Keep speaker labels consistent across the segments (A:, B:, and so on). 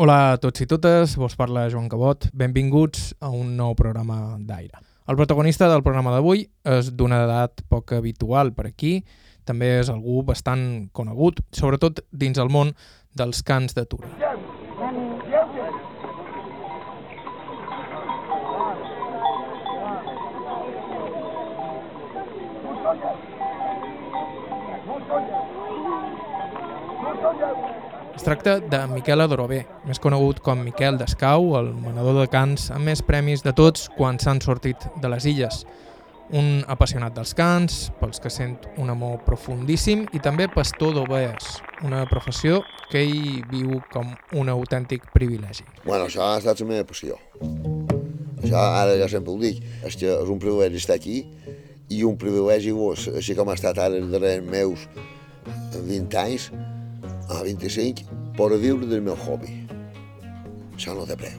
A: Hola a tots i totes, vos parla Joan Cabot. Benvinguts a un nou programa d'aire. El protagonista del programa d'avui és d'una edat poc habitual per aquí, també és algú bastant conegut, sobretot dins el món dels cants de Tura. Es tracta de Miquel Adorobé, més conegut com Miquel Descau, el manador de cants amb més premis de tots quan s'han sortit de les illes. Un apassionat dels cants, pels que sent un amor profundíssim i també pastor d'ovelles, una professió que ell viu com un autèntic privilegi.
B: Bueno, això ha estat la meva passió. Això ara ja sempre ho dic, és que és un privilegi estar aquí i un privilegi, així com ha estat ara els darrers meus 20 anys, a 25, per viure del meu hobby. Això no té preu.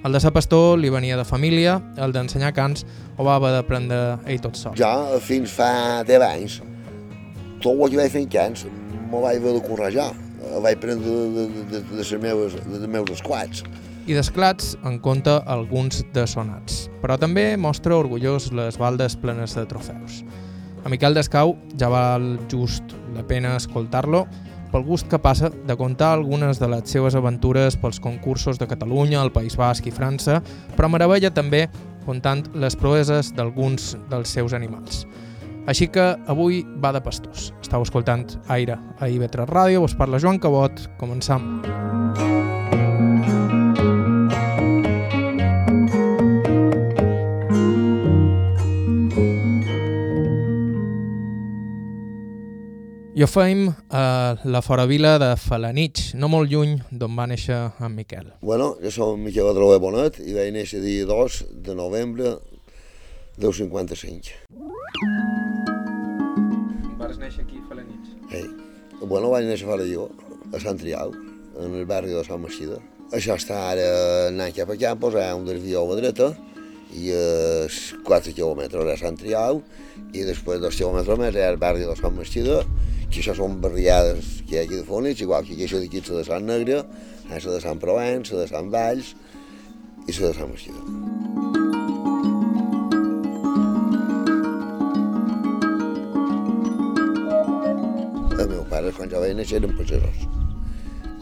A: El de ser pastor li venia de família, el d'ensenyar cants ho va haver d'aprendre ell tot sol.
B: Jo, fins fa 10 anys, tot el que vaig fer en cants m'ho vaig haver de correjar. Vaig prendre de, de, de, de, les meves, de, de meus esquats.
A: I d'esclats en compta alguns de sonats, però també mostra orgullós les baldes plenes de trofeus. A Miquel Descau ja val just la pena escoltar-lo pel gust que passa de contar algunes de les seves aventures pels concursos de Catalunya, el País Basc i França, però meravella també contant les proeses d'alguns dels seus animals. Així que avui va de pastors. Estau escoltant Aire a IB3 Ràdio, us parla Joan Cabot, començam. I ho feim a la foravila de Falanich, no molt lluny d'on va néixer en Miquel.
B: Bueno, jo soc Miquel Adroé Bonet i vaig néixer dia 2 de novembre del 55.
A: Vas néixer aquí a Falanich?
B: Ei. Bueno, vaig néixer a Falailló, a Sant Triau, en el barri de Sant Mastida. Això està ara anant cap a Campos, hi ha un desvió a la dreta, i és 4 quilòmetres a Sant Triau, i després dos quilòmetres més hi ha el barri de Sant Mastida, que això són barriades que hi ha aquí de Fonix, igual que això d'aquí la de Sant Negre, la de Sant Provenç, la de Sant Valls i la de Sant Mastida. El meu pare, quan jo vaig néixer, eren pagesos.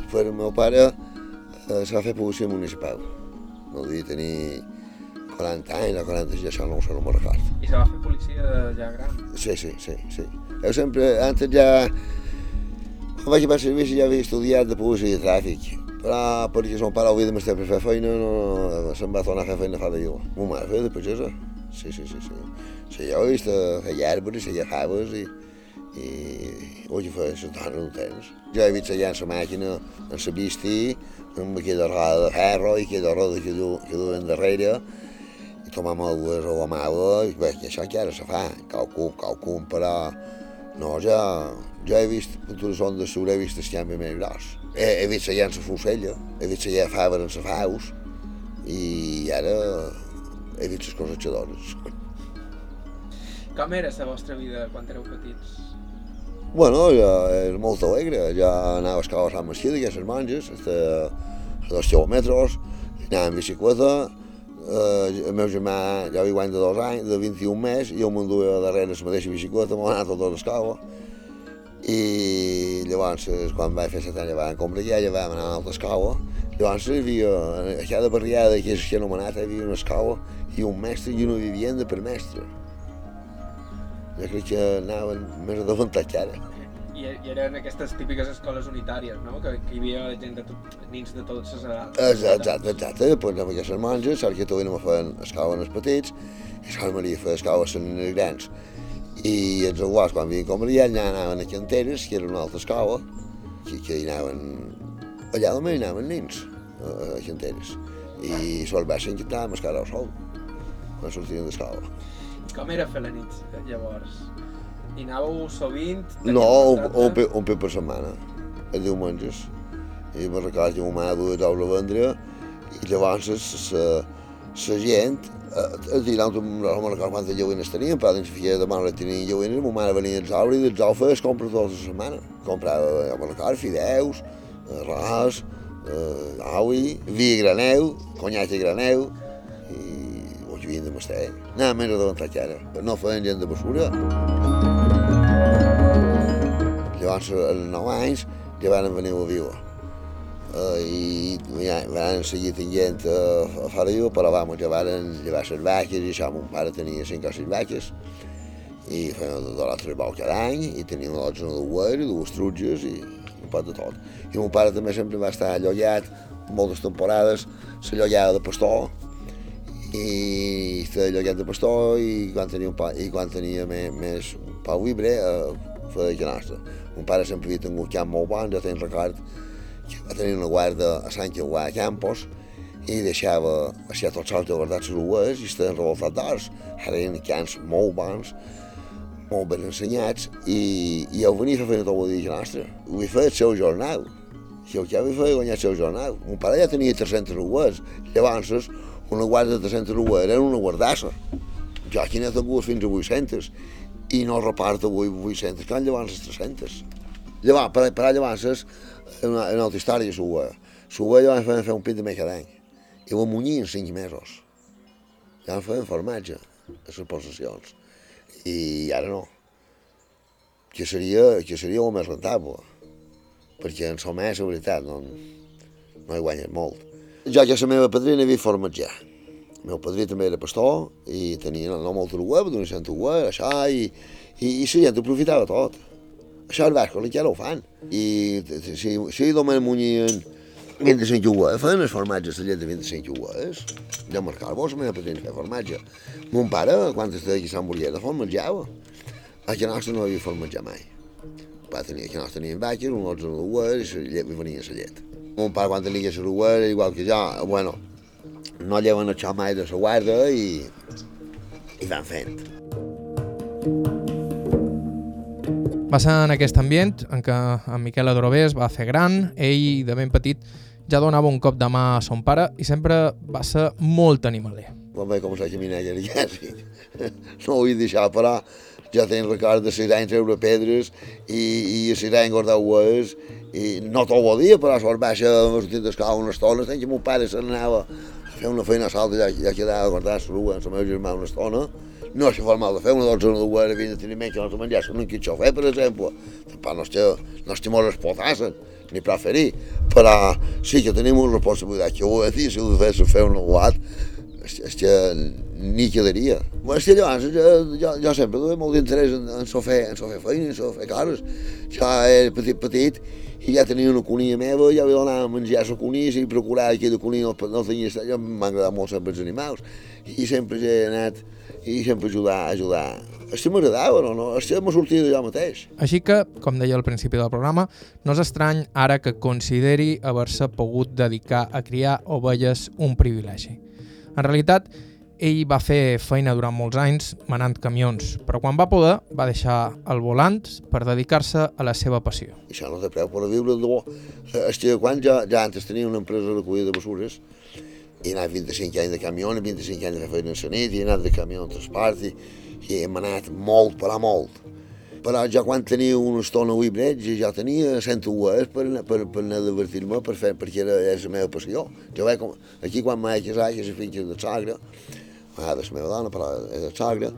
B: Després el meu pare eh, se va fer policia municipal. No devia tenir 40 anys o 40 anys, això no ho sé, no me'n record.
A: I se va fer policia ja gran?
B: Sí, sí, sí, sí. Jo sempre, antes ja, quan vaig a servici ja havia estudiat de policia i tràfic, però perquè son pare havia de m'estar per fer feina, no, se'm va tornar a fer feina a fora jo. Mo mare feia de pagesa. Sí, sí, sí, sí. Sí, jo he vist arbres, feia faves i, i ho vaig fer les dones un temps. Jo he vist allà en la màquina, en la bisti, amb aquella roda de ferro i aquella roda que, du, que duen darrere, i tomam aigües o la mala, i bé, i això que ara se fa, qualcun, qualcun, però no, ja, jo he vist pintures on de sur, he vist el canvi més gros. He, he vist la fusella, he vist allà faves en la faus, i ara he vist les cosechadores.
A: Com era la vostra vida quan éreu petits?
B: Bueno, ja és molt alegre, ja anava a escalar a Sant a aquestes monges, a dos quilòmetres, anava en bicicleta, eh, el meu germà ja de dos anys, de 21 més, i jo m'enduia darrere la mateixa bicicleta, m'ho anat tota l'escala, i llavors, quan vaig fer set anys, vam comprar aquella, vam anar a una altra escala, llavors hi havia, a cada barriada que que anomenat, hi havia una escala i un mestre i una vivienda per mestre. Jo crec que anaven més adelantats que ara.
A: I, I eren aquestes típiques escoles unitàries, no? Que, que hi havia gent de tot, nins de totes les edats.
B: Exacte, exacte. Pues anàvem a aquestes monges, ara que també no feien escala als petits, i Sant Maria feia escala a les grans. I els aguats, quan havien com allà, allà anaven a Canteres, que era una altra escola, que, que hi anaven... Allà també hi anaven nins, a, a Canteres. I sol va ser que anàvem a escalar al sol, quan sortien d'escola.
A: Com era fer la nit, llavors? I anàveu sovint?
B: No, un, un, pe- un pet per setmana, els diumenges. I me'n recordo que ma mare duia doble a vendre i llavors la gent, eh, tirant, no me'n recordo quantes lleuines tenien, però dins feia de mare tenien lleuines, ma mare venia als arbres i dels alfes compra tota la setmana. Comprava, jo me'n recordo, fideus, arròs, eh, aui, vi graneu, conyac a graneu, i mastar. Anava més adelantat que ara, no feien gent de basura. Llavors, als 9 anys, ja van venir a viure. Uh, i ja, van seguir tenint uh, a fora viu, però vamos, ja llevar les vaques i això, mon pare tenia 5 o 6 vaques i feien de l'altre bou cada any i tenia una dotzena de guer i dues trutges i un pot de tot. I mon pare també sempre va estar allollat moltes temporades, llollava de pastor i feia llollat de pastor i quan tenia, un pa, i quan tenia més, més pau vibre eh, feia nostra. Mon pare sempre havia tingut camp molt bon, jo tenc record que va tenir una guarda a Sant Jauà a Campos i deixava així tots els guardats les rues i estaven revoltats d'ors. Ara eren camps molt bons, molt ben ensenyats i, i heu venit a fer tot el dia nostre. Ho he fet el seu jornal. Si el que ho feia guanyar el seu jornal. Mon pare ja tenia 300 rues. Llavors, una guarda de 300 rues era una guardassa. Jo aquí n'he tingut fins a 800 i no reparto avui 800, que llavors 300. Llavors, per, per llavors, una, una altra història, s'ho S'ho ja van fer, fer un pit de més cada any. I ho munyir en 5 mesos. Van fer formatge a les possessions. I ara no. Que seria, que seria el més rentable. Perquè en som més, la veritat, no, no hi guanyes molt. Jo que la meva padrina havia formatjar. El meu padrí també era pastor i tenia no molt web, d'una cent web, això, i, i, i la gent aprofitava tot. Això els bascos encara ho fan. I si, si només munyien 25 jugues, feien els formatges, la llet de 25 jugues. Jo marcava vos, la meva padrina feia formatge. Mon pare, quan estava aquí a Sant Borriera, formatjava. A que nostre no havia formatjat mai. Va tenir, que nostre tenien vaques, un 11 de dues, i venia la llet. Mon pare, quan tenia la ruguera, igual que jo, bueno, no lleven això mai de la guarda i, i van fent.
A: Va ser en aquest ambient en què en Miquel Adorové es va fer gran, ell de ben petit ja donava un cop de mà a son pare i sempre va ser molt animaler.
B: Quan vaig començar a caminar ja era sí. no ho vull deixar, però ja tenc record de ser anys treure pedres i, i ser anys guardar ues i no tot el dia, però a sort baixa m'ha sortit d'escala una estona, tenc que mon pare se n'anava a fer una feina a salta, ja, ja quedava a guardar la rua amb el meu germà una estona no s'ha format de fer una dotzena de guerra, menys que no menjar, un quitxó fer, per exemple. Tampoc no estem, no estem molt explotassen, ni preferir, però sí que tenim una responsabilitat que ho he dit, si ho de fer, un aguat, és que ni quedaria. Bueno, és que llavors jo, jo, jo sempre duia molt d'interès en, en so fer, en so fer feina, en so fer coses. Jo era petit, petit, i ja tenia una cunia meva, ja li donava a menjar la cunia, i procurava que la cunia no, no tenia... Jo m'ha agradat molt sempre els animals, i sempre he anat i sempre ajudar, ajudar. Això m'agradava, no? no? Això m'ha sortit d'allò mateix.
A: Així que, com deia al principi del programa, no és estrany ara que consideri haver-se pogut dedicar a criar ovelles un privilegi. En realitat, ell va fer feina durant molts anys manant camions, però quan va poder va deixar el volant per dedicar-se a la seva passió.
B: Això no té preu per viure de bo. És que quan ja, ja antes tenia una empresa de recollida de basures, he anat 25 anys de camió, 25 anys de feina a nit, he anat de camió en transport i, i hem anat molt, però molt. Però ja quan tenia una estona a Uibreig, ja tenia 100 UEs per, per, per anar a divertir-me, per fer, perquè era, era la meva passió. Jo vaig, com, aquí quan m'he casat, que és la finca de Sagra, ah, de la meva dona, però és de Sagra,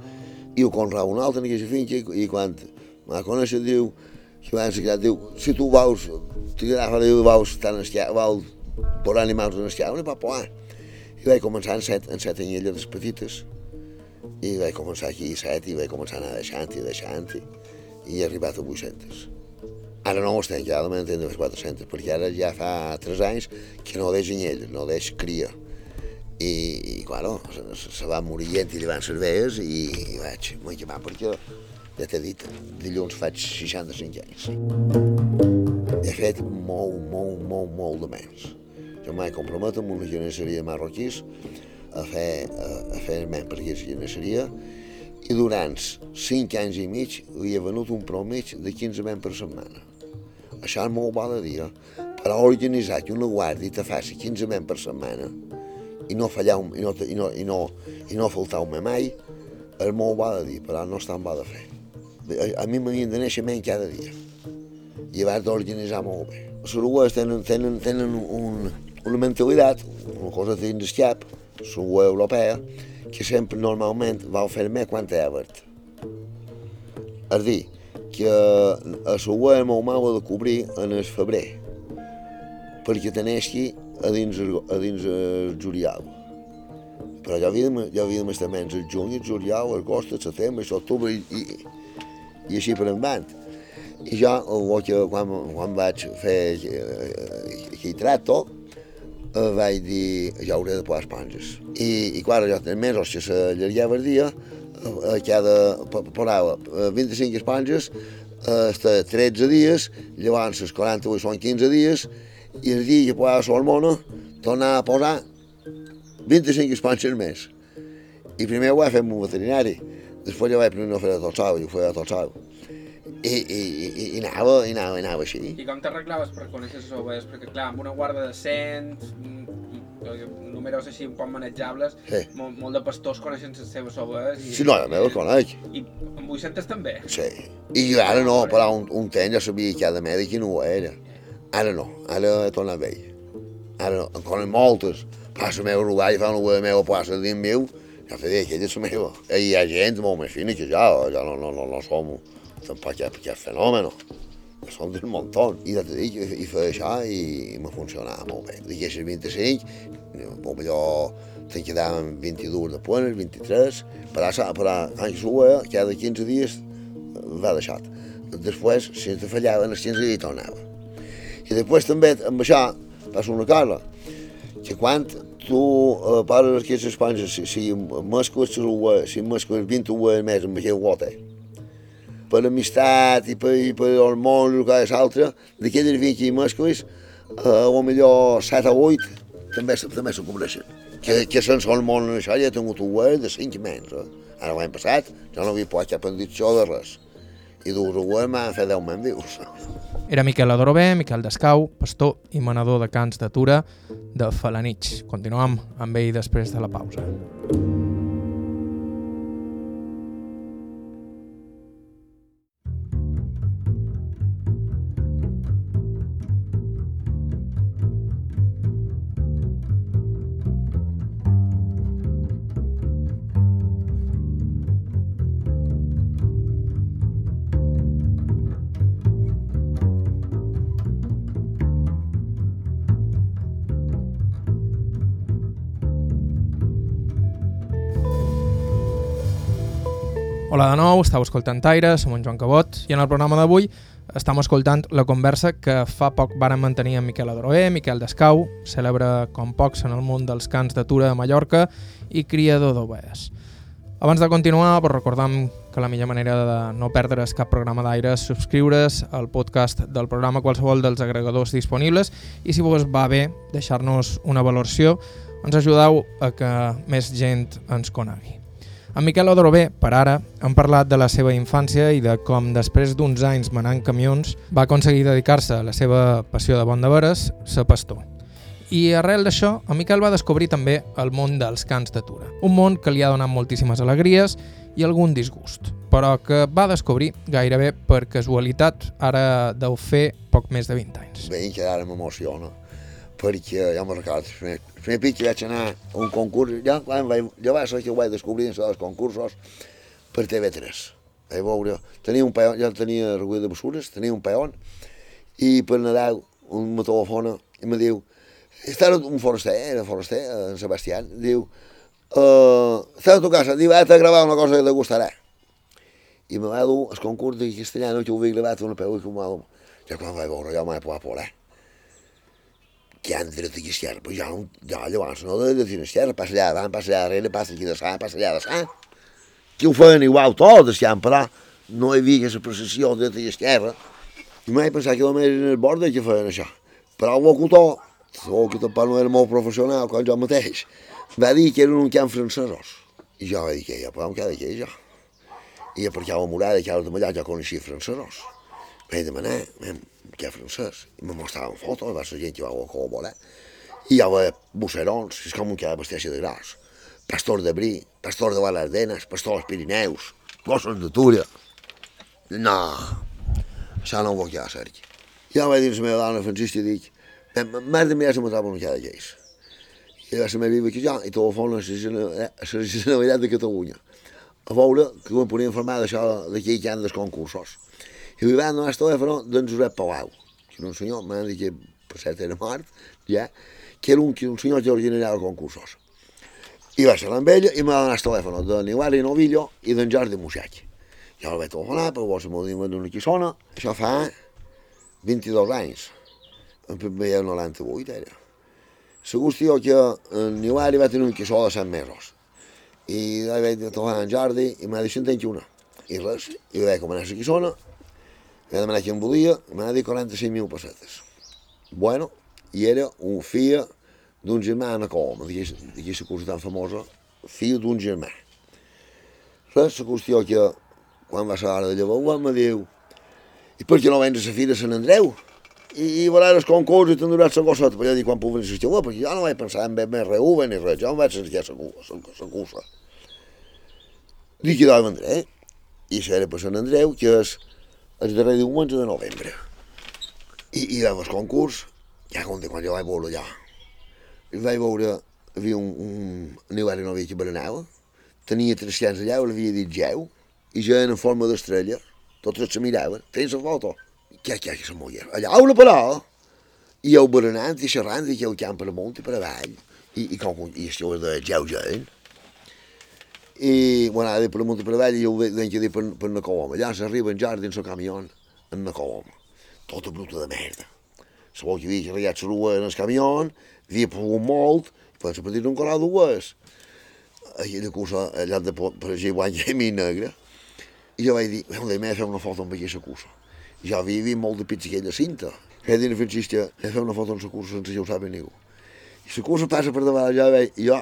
B: i ho conreu una altra en aquesta finca, i, i quan m'ha conèixer, diu, que va ensenyar, diu, si tu vols, t'agrada, diu, vols, tan esquiar, vols, veure animals en esquiar, no pot poar. I vaig començar en set, en set anyelles petites, i vaig començar aquí a set, i vaig començar a anar deixant i deixant, i, i he arribat a 800. Ara no ho estem, ja de moment de 400, perquè ara ja fa 3 anys que no deix anyelles, no deix cria. I, i claro, se, se va morir gent i li van cerveses i, vaig m'acabar perquè ja t'he dit, dilluns faig 65 anys. He fet molt, molt, molt, molt de menys jo m'he compromès amb una geneseria de marroquís a fer, a, a fer men per aquesta geneseria i durant 5 anys i mig havia venut un promig de 15 men per setmana. Això és molt bo de dir, eh? però organitzar que una guàrdia te faci 15 men per setmana i no fallar i no, i no, i no, i no faltar-me mai és molt bo de dir, però no és tan bo de fer. A, a mi m'havien de néixer men cada dia i abans d'organitzar molt bé. els uruguais tenen, tenen, tenen un, una mentalitat, una cosa dins del cap, la europea, que sempre normalment va fer més quan té verd. És dir, que a la web meu mal de cobrir en el febrer, perquè teneixi a dins, a dins el juliol. Però ja havíem, ja havíem estat menys el juny, el juliol, agost, el setembre, l'octubre i, i, i així per endavant. I jo, quan, quan vaig fer aquell tracto, eh, vaig dir, ja hauré de posar esponges. I, i quan jo tenia mesos que s'allargava el dia, eh, cada, posava 25 esponges, eh, 13 dies, llavors els 48 són 15 dies, i el dia que posava l'hormona, tornava a posar 25 esponges més. I primer ho vaig fer amb un veterinari, després jo vaig primer no fer a tot sol, i ho feia a tot sol. I, i, i, i, anava, i anava, i anava així.
A: I com t'arreglaves per conèixer les ovelles? Perquè clar, amb una guarda de 100, números així un poc manejables, sí. molt, molt de pastors coneixen les seves ovelles.
B: I, sí, no, jo les conec.
A: I amb 800 també?
B: Sí. I ara no, però un, un temps ja sabia que cada mèdic no ho era. Ara no, ara he tornat vell. Ara no, en conec moltes. Però la meva uruguai fa una meva passa dins meu, ja te dic, aquella és la meva. I hi ha gent molt més fina que jo, ja no, no, no, no som tampoc hi ha fenòmeno. Són d'un muntó. I ja te dic, i feia això i me funcionava molt bé. D'aquestes 25, millor te'n quedaven 22 de puentes, 23, però, però any sua, cada 15 dies va deixat. Després, si te fallaven, els 15 dies tornava. I després també amb això passa una cosa, que quan tu eh, pares aquestes esponges, si, si mescles, si mescles 20 ues més amb aquest guate, per amistat i per, i per el món i cada altre, d'aquelles 20 mescles, eh, o millor 7 o 8, també, també se cobreixen. Que, que sense món això ja he tingut web de 5 menys. Eh? Ara l'any passat jo no havia pogut cap enditxó de res. I dos web m'han fet 10 men vius.
A: Era Miquel Adorobé, Miquel Descau, pastor i manador de cants de Tura de Falanich. Continuem amb ell després de la pausa. Hola de nou, estàu escoltant Taire, som en Joan Cabot i en el programa d'avui estem escoltant la conversa que fa poc varen mantenir amb Miquel Adroé, Miquel Descau, cèlebre com pocs en el món dels cants de Tura de Mallorca i criador d'ovelles. Abans de continuar, pues recordam que la millor manera de no perdre's cap programa d'aire és subscriure's al podcast del programa qualsevol dels agregadors disponibles i si vos va bé deixar-nos una valoració, ens ajudeu a que més gent ens conegui. En Miquel Odorobé, per ara, han parlat de la seva infància i de com després d'uns anys manant camions va aconseguir dedicar-se a la seva passió de bon de veres, ser pastor. I arrel d'això, en Miquel va descobrir també el món dels cants de Tura. Un món que li ha donat moltíssimes alegries i algun disgust, però que va descobrir gairebé per casualitat ara deu fer poc més de 20 anys.
B: Bé, que ara m'emociona, perquè ja me'n recordo, el primer que vaig anar a un concurs, ja, quan vaig, jo vaig ser que ho vaig descobrir en els concursos per TV3. Vaig veure, tenia un peon, ja tenia recull de mesures, tenia un peon, i per Nadal un me telefona i me diu, està un foraster, era foraster, en Sebastià, diu, uh, està a tu casa, diu, has de gravar una cosa que te gustarà. I me va dur el concurs de castellano que ho havia gravat una peu i com a... Ja quan vaig veure, jo m'he pogut plorar que han dret aquí esquerra, però ja, ja llavors no de dir esquerra, passa allà davant, passa allà darrere, passa aquí de sa, passa allà de sa. Que ho feien igual tot, esquiant, però no hi havia aquesta processió de i esquerra. I mai pensava que només en el bord que feien això. Però el locutor, segur que tampoc no era molt professional, com jo mateix, va dir que eren un camp francesos. I jo vaig dir que ja podem quedar aquí, jo. I perquè a la murada que ara de allà ja coneixia francesos. Vaig demanar, que francès, i me mostraven fotos, va ser gent que va col·laborar, i hi havia busserons, és com un que ha vesteix de gros, pastor de Brí, pastor de Valardenes, pastor dels Pirineus, gossos de Túria. No, això no ho vull ja, Sergi. Jo vaig dir a la meva dona, Francisca, dic, més de mirar si m'ho trobo una cada lleis. I va ser meva viva que jo, i telefona a la Generalitat de Catalunya, a veure que em podia informar d'això d'aquí que han dels concursos. I li van donar el telèfon d'en Josep Palau, que era un senyor, m'han dit que per cert era mort, ja, que era un, que un senyor que originava concursos. I va ser amb ella i m'ha donat el telèfon de Niuari Novillo i d'en Jordi Muixac. Jo el vaig telefonar, però vos m'ho diuen d'una quissona. Això fa 22 anys. En primer 98 era. La qüestió que en Niuari va tenir un quissó de 100 mesos. I vaig telefonar en Jordi i m'ha dit, tenc una. I res, i vaig començar la quissona, vaig demanar qui em volia, i m'ha dit 45.000 pessetes. Bueno, i era un fill d'un germà a Coloma, d'aquesta cosa tan famosa, fill d'un germà. Res, la qüestió que quan va ser l'hora de llavor, em diu i per què no vens a la fira de Sant Andreu? I, i veuràs el concurs i t'enduràs la gosseta. Però jo dic, quan puc venir a la perquè jo no vaig pensar en més reuva ni res, jo em vaig sentir la cursa. Dic que d'on vendré, i serà per Sant Andreu, que és el darrer diumenge de novembre. I, i vam el concurs, ja com de quan jo vaig veure allà. Vaig veure, havia un, un Nivari no havia que berenava, tenia 300 allà, l'havia dit geu, i ja en forma d'estrella, tots se miraven, feien la foto. Què, què, que se moia? Allà una parada, i el berenant i xerrant i el camp per amunt i per avall, i, i, com, i això de geu gent. I, bueno, de per per avall, i jo ho veig dir per, per na Coloma. Allà s'arriba en jardí en el camió, en na Coloma. Tota bruta de merda. Sabeu que havia carregat la rua en el camió, havia plogut molt, i per partir d'un colar dues. Aquella cursa allà de allà guanya mi negra. I jo vaig dir, heu de fer una foto amb aquesta cursa. Jo havia vist molt de pits aquella cinta. Vaig dir a Francisca, he una foto amb la cursa sense que ho sabi ningú. I la cursa passa per davant allà, vaig, i jo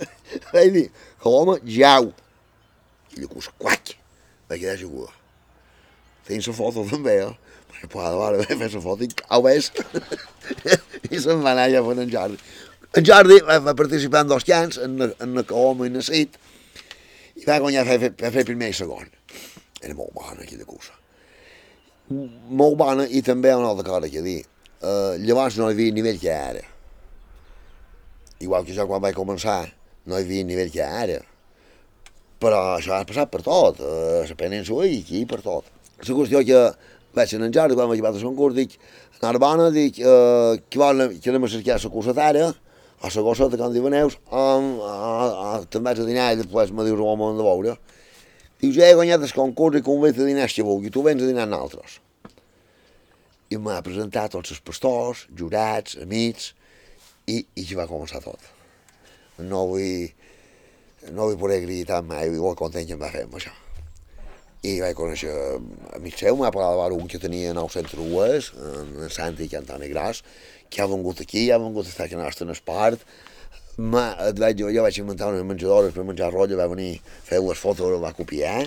B: vaig dir, que l'home jau. I la cursa, quac, vaig quedar segura. Feien la foto també, eh? Perquè per davant vaig fer la foto i cau ves. I se'n va anar ja fent en Jordi. En Jordi va, va participar en dos cants, en, en la Coloma i en la Cit, i va guanyar a fer, fer primer i segon era molt bona aquella cursa. Molt bona i també una altra cosa que dir. Uh, llavors no hi havia nivell que ara. Igual que jo quan vaig començar no hi havia nivell que ara. Però això ha passat per tot, a la península i aquí per tot. La qüestió que vaig anar en Jordi, quan vaig a un curs, dic, Narbona, dic, uh, que, vol, que anem a cercar la cursa d'ara, a la gosseta, com diuen neus, um, uh, uh, te'n vaig a dinar i després me dius on de veure. Diu, ja he guanyat el concurs i convé a dinar si vulgui, tu vens a dinar nosaltres. I m'ha presentat tots els pastors, jurats, amics, i, i ja va començar tot. No vull, no vull poder gritar mai, igual content que em va fer amb això. I vaig conèixer amics seu, m'ha parlat d'un que tenia 900 rues, en Santi i Antoni Gras, que ha vengut aquí, ha vengut a estar aquí a nostre espart, Ma, vaig, jo vaig inventar unes menjadores per menjar rotlla, va venir, fer les fotos, va copiar,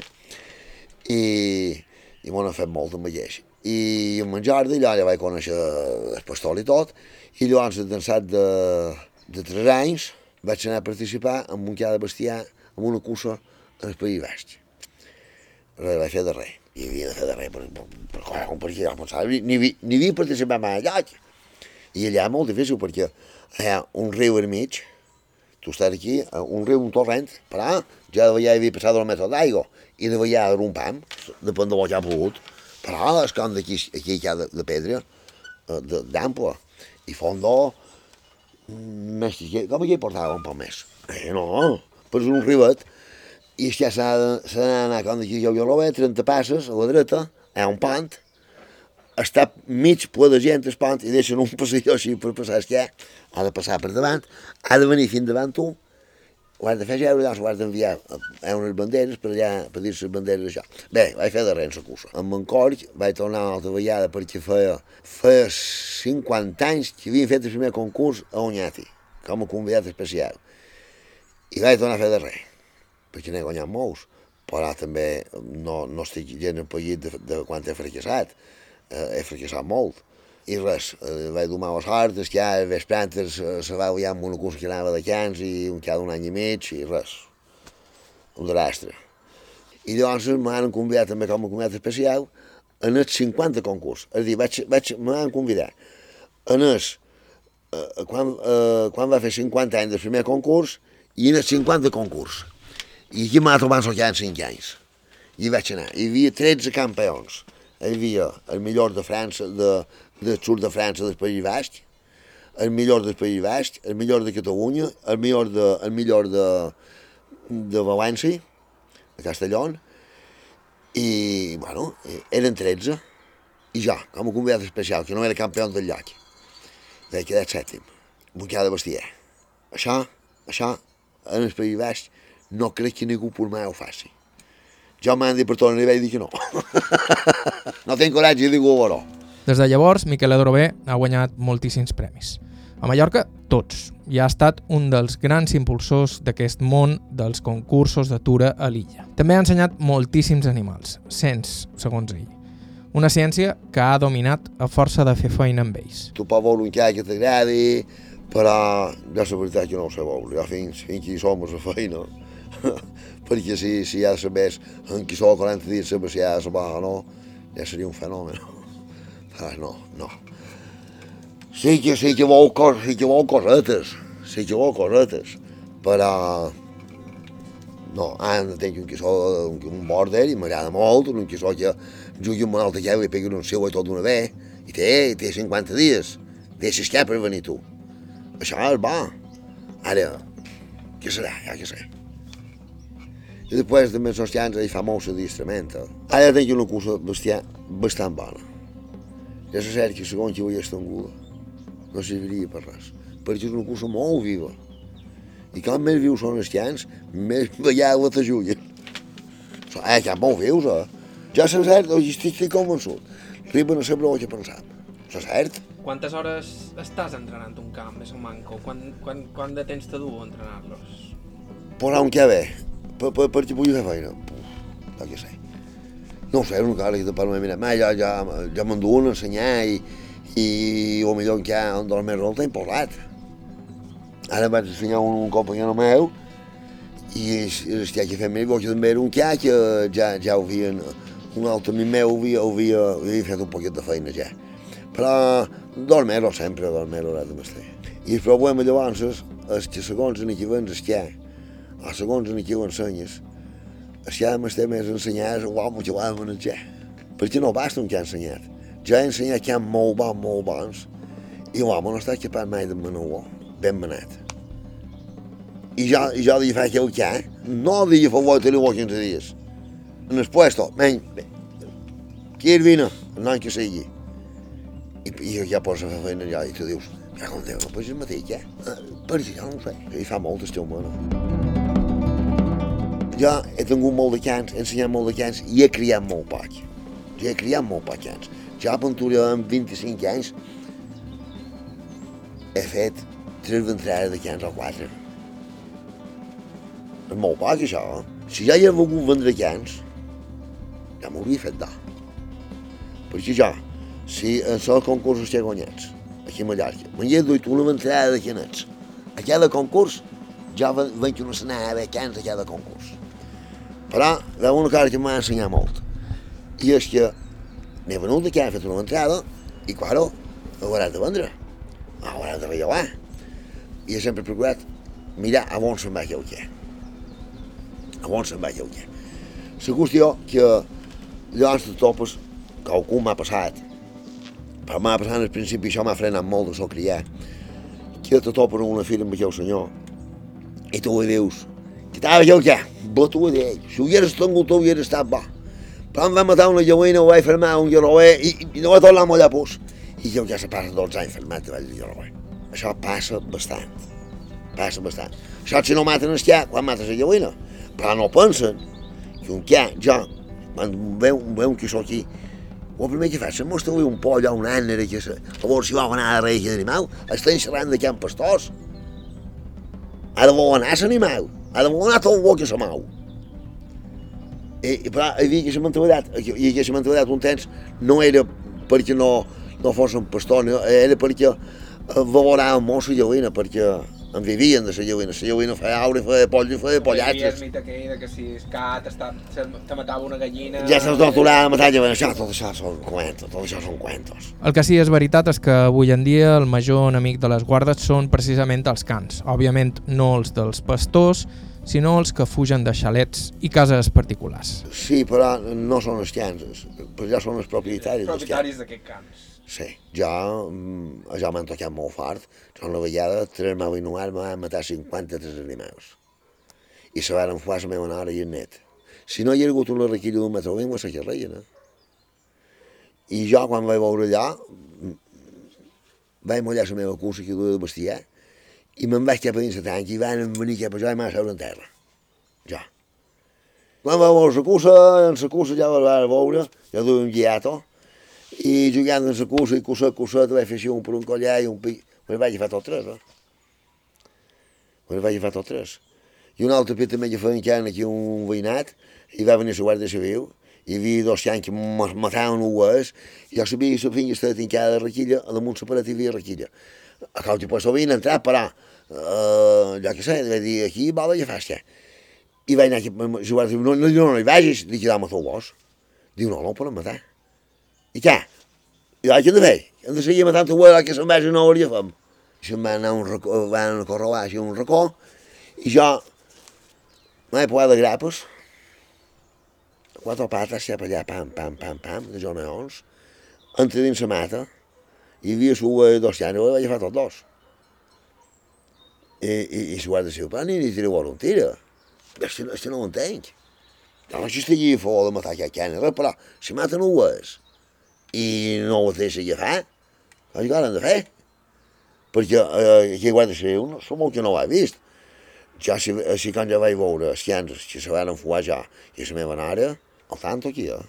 B: i, i m'ho han fet molt amb ell. I en menjar d'allà ja vaig conèixer el pastor i tot, i llavors, d'ençat de, de 3 anys, vaig anar a participar en un cada bestiar, en una cursa en el País Baix. Res, vaig fer de res. I havia de fer de res, per, per, per, per, perquè jo pensava, ni, ni, ni havia participat mai allà. I allà molt difícil, perquè hi ha un riu al mig, tu estàs aquí, un riu, un torrent, però ja de vegades havia passat el metre d'aigua i de vegades un pam, depèn de que ha pogut, però és com d'aquí aquí hi ha de, de pedra, eh, d'ample, i fondo, més com aquí portava un poc més. Eh, no, però és un rivet, i ja s'ha d'anar com d'aquí jo ho veig, 30 passes a la dreta, hi ha un pont, està mig ple de gent el pont i deixen un passador així per passar que ha de passar per davant, ha de venir fins davant tu, ho has de fer geure, llavors ho has d'enviar a unes banderes per allà, per dir les banderes això. Bé, vaig fer de res la cursa. Amb en Corc vaig tornar una altra vegada perquè feia, feia 50 anys que havien fet el primer concurs a Onyati, com a convidat especial. I vaig tornar a fer de res, perquè n'he guanyat molts, però també no, no estic gent empallit de, de quan he fracassat eh, he fracassat molt. I res, eh, vaig domar les hortes, que ja vesprantes eh, se va ja amb una cursa que anava de cans i un cada un any i mig i res, un desastre. I llavors m'han convidat també com a convidat especial en els 50 concurs. És a dir, vaig, vaig, me van convidar en el, eh, quan, eh, quan va fer 50 anys del primer concurs i en els 50 concurs. I aquí m'ha trobat el en 5 anys. I vaig anar. Hi havia 13 campions. Hi havia el millor de França, de, del sud de França, del País Basc, el millor del País Basc, el millor de Catalunya, el millor de, el millor de, de València, de Castelló, i, bueno, eren 13, i jo, com a convidat especial, que no era campió del lloc, vaig quedar sèptim, queda de bestiar. Això, això, en el País Basc, no crec que ningú per mai ho faci. Jo m'han dit per nivell i dic que no. no tinc coratge i dic ho veurò.
A: Des de llavors, Miquel Adrobé ha guanyat moltíssims premis. A Mallorca, tots, i ha estat un dels grans impulsors d'aquest món dels concursos d'atura a l'illa. També ha ensenyat moltíssims animals, cents, segons ell. Una ciència que ha dominat a força de fer feina amb ells.
B: Tu pots un que t'agradi, però jo la veritat que no ho sé veure. Jo fins, fins que hi som a la feina, perquè si, si ja sabés en qui sóc 40 dies saber si ha de saber o no, ja seria un fenomen. No, no. Sí que, sí que vol, cos, sí que vol cosetes, sí que vol cosetes, però no, ara tenc un quissó, un, un border i m'agrada molt, un quissó que jugui amb un altre que i pegui un seu i tot d'una vegada, i té, té 50 dies, deixes què per venir tu. Això és bo. Ara, què serà, ja què sé. I després també els llans hi fa molt d'adistrament. Ara tinc una cursa bestiar bastant bona. Ja és cert que segons qui ho hi estanguda no serviria per res, perquè és una cursa molt viva. I com més vius són els llans, més ballada t'ajuden. Eh, que molt vius, eh? Ja és cert, estic, estic convençut. Arriben a saber el que pensam. És cert.
A: Quantes hores estàs entrenant un camp, més o manco? Quan, quan, quan de temps te du entrenar-los?
B: Posar un que ve, per, per, perquè pugui fer feina. Puf, no què sé. No ho sé, una cosa que te parlo, mira, ja, ja, ja m'enduen a ensenyar i, i o millor que un dels més el tinc posat. Ara vaig ensenyar un, un companyó meu i el que més bo que també era un que que ja, ja ho havien, un altre amic meu havia, havia, havia fet un poquet de feina ja. Però dormir-ho sempre, dormir-ho res de mestre. I el problema llavors és que segons en qui vens que, o segons en qui ho ensenyes, el que ha de mestre més ensenyar és l'home que ha de manejar. Perquè no basta un que ha ensenyat ja he ensenyat que hi ha molt bons, molt bons, i l'home no està capaç mai de manar-ho, ben manat. I jo, i jo li faig el que ha, no li favor tenir 15 dies. En el puesto, ven, qui és vina, el nom que sigui. I, i ja posa a fer feina allà i tu dius, ja com Déu, no pots el mateix, eh? Perquè jo no ho sé, i fa molt estiu humana. Jo he tingut molt de cans, he ensenyat molt de cans i he criat molt poc. Jo he criat molt poc cans. Jo a Ventura amb 25 anys he fet tres ventrades de cans o quatre. És molt poc, això. Eh? Si ja hi he volgut vendre cans, ja m'hauria fet d'or. Perquè jo, si en els concursos que he guanyats, aquí a Mallorca, m'hi he duit una ventrada de canets. A cada concurs, jo venc una senada de cans a cada concurs. Però hi ha una cosa que m'ha ensenyat molt, i és que m'he venut que ha fet una entrada i, claro, ho hauràs de vendre. Ho hauràs de rellevar. I he sempre procurat mirar a on se'n va el què. A on se'n va el què. La qüestió que llavors de topes, qualcú m'ha passat, però m'ha passat al principi, això m'ha frenat molt de so criar, que te topes una fira amb aquell senyor i tu li dius, que t'ha el què? Bo tu ho d'ell, si ho hauries tingut tu hauries estat bo. Però em va matar una llavina, ho vaig fermar un lloroer i, i no va tornar a mollar pus. I jo ja se passa 12 anys fermat davall del lloroer. Això passa bastant. Passa bastant. Això si no maten el xià, quan mates la llavina. Però no pensen que un xià, jo, quan veu, veu que sóc aquí, el primer que fa és mostrar-li un poll a un ànere que se, a veure si vol anar a reis d'animal, estan xerrant de can pastors. De voler anar l'animal, el bo que se mou. I, però hi havia aquesta mentalitat, i aquesta mentalitat un temps no era perquè no, no fossin pastors, era perquè valoràvem molt la llavina, perquè en vivien de la lluïna. La lluïna feia aure, feia polls i feia pollats.
A: el mite aquell de que si el cat està, se, te matava una gallina...
B: Ja se'ls torturava a matar lluïna. Això, tot això són cuentos, tot això són cuentos.
A: El que sí és veritat és que avui en dia el major enemic de les guardes són precisament els cans. Òbviament no els dels pastors, sinó els que fugen de xalets i cases particulars.
B: Sí, però no són els cans, però ja són els propietaris,
A: propietaris d'aquests cans.
B: Sí, jo, mm, jo m'han tocat molt fort. Jo una vegada, tres meus inuars me van matar 53 animals. I se van enfuar la meva nora i el net. Si no hi ha hagut una requilla d'un metre vint, se xerreien, eh? I jo, quan vaig veure allò, vaig mullar la meva cursa que duia de bestiar i me'n vaig cap a dins la tanca i van venir cap a jo i m'ha seure en terra. Jo. Quan va veure la cursa, en la cursa ja la va veure, jo duia un guiato, i jugant en la cursa i cursa, cursa, vaig fer així un per un collar i un pic. Me vaig fer tot tres, eh? Me vaig fer tot tres. I un altre pit també que feien que aquí un veïnat i va venir la Guàrdia Civil hi havia dos xans que mataven ues jo sabia que la finca estava tancada de requilla, a damunt la paret hi havia requilla. A causa pues, havien entrat, però, uh, jo què sé, vaig dir, aquí va la festa. I vaig anar aquí, la Guàrdia Civil, no, no, no, no hi vagis, dic, dame el teu gos. Diu, no, no ho poden matar. I què? I vaig hem de fer? Hem de seguir matant la que se'n vagi no hauria fem. I se'n va anar un racó, va anar a corrobar així un racó, i jo m'he posat de grapes, quatre pates cap allà, pam, pam, pam, pam, de joneons, entre dins la mata, hi havia su dos llanos, ho vaig agafar tots dos. I, i, i s'ho de ser, però ni li tireu un tira. Això, això no ho entenc. No, això estigui fora de matar aquest gènere, però si maten ho és i no ho deixa agafar, ho han de fer. Perquè eh, aquí a Guàrdia Civil no, som que no ho he vist. Ja, si, si quan ja vaig veure els llans que se van enfuar ja i la meva nora, el tanto aquí, eh?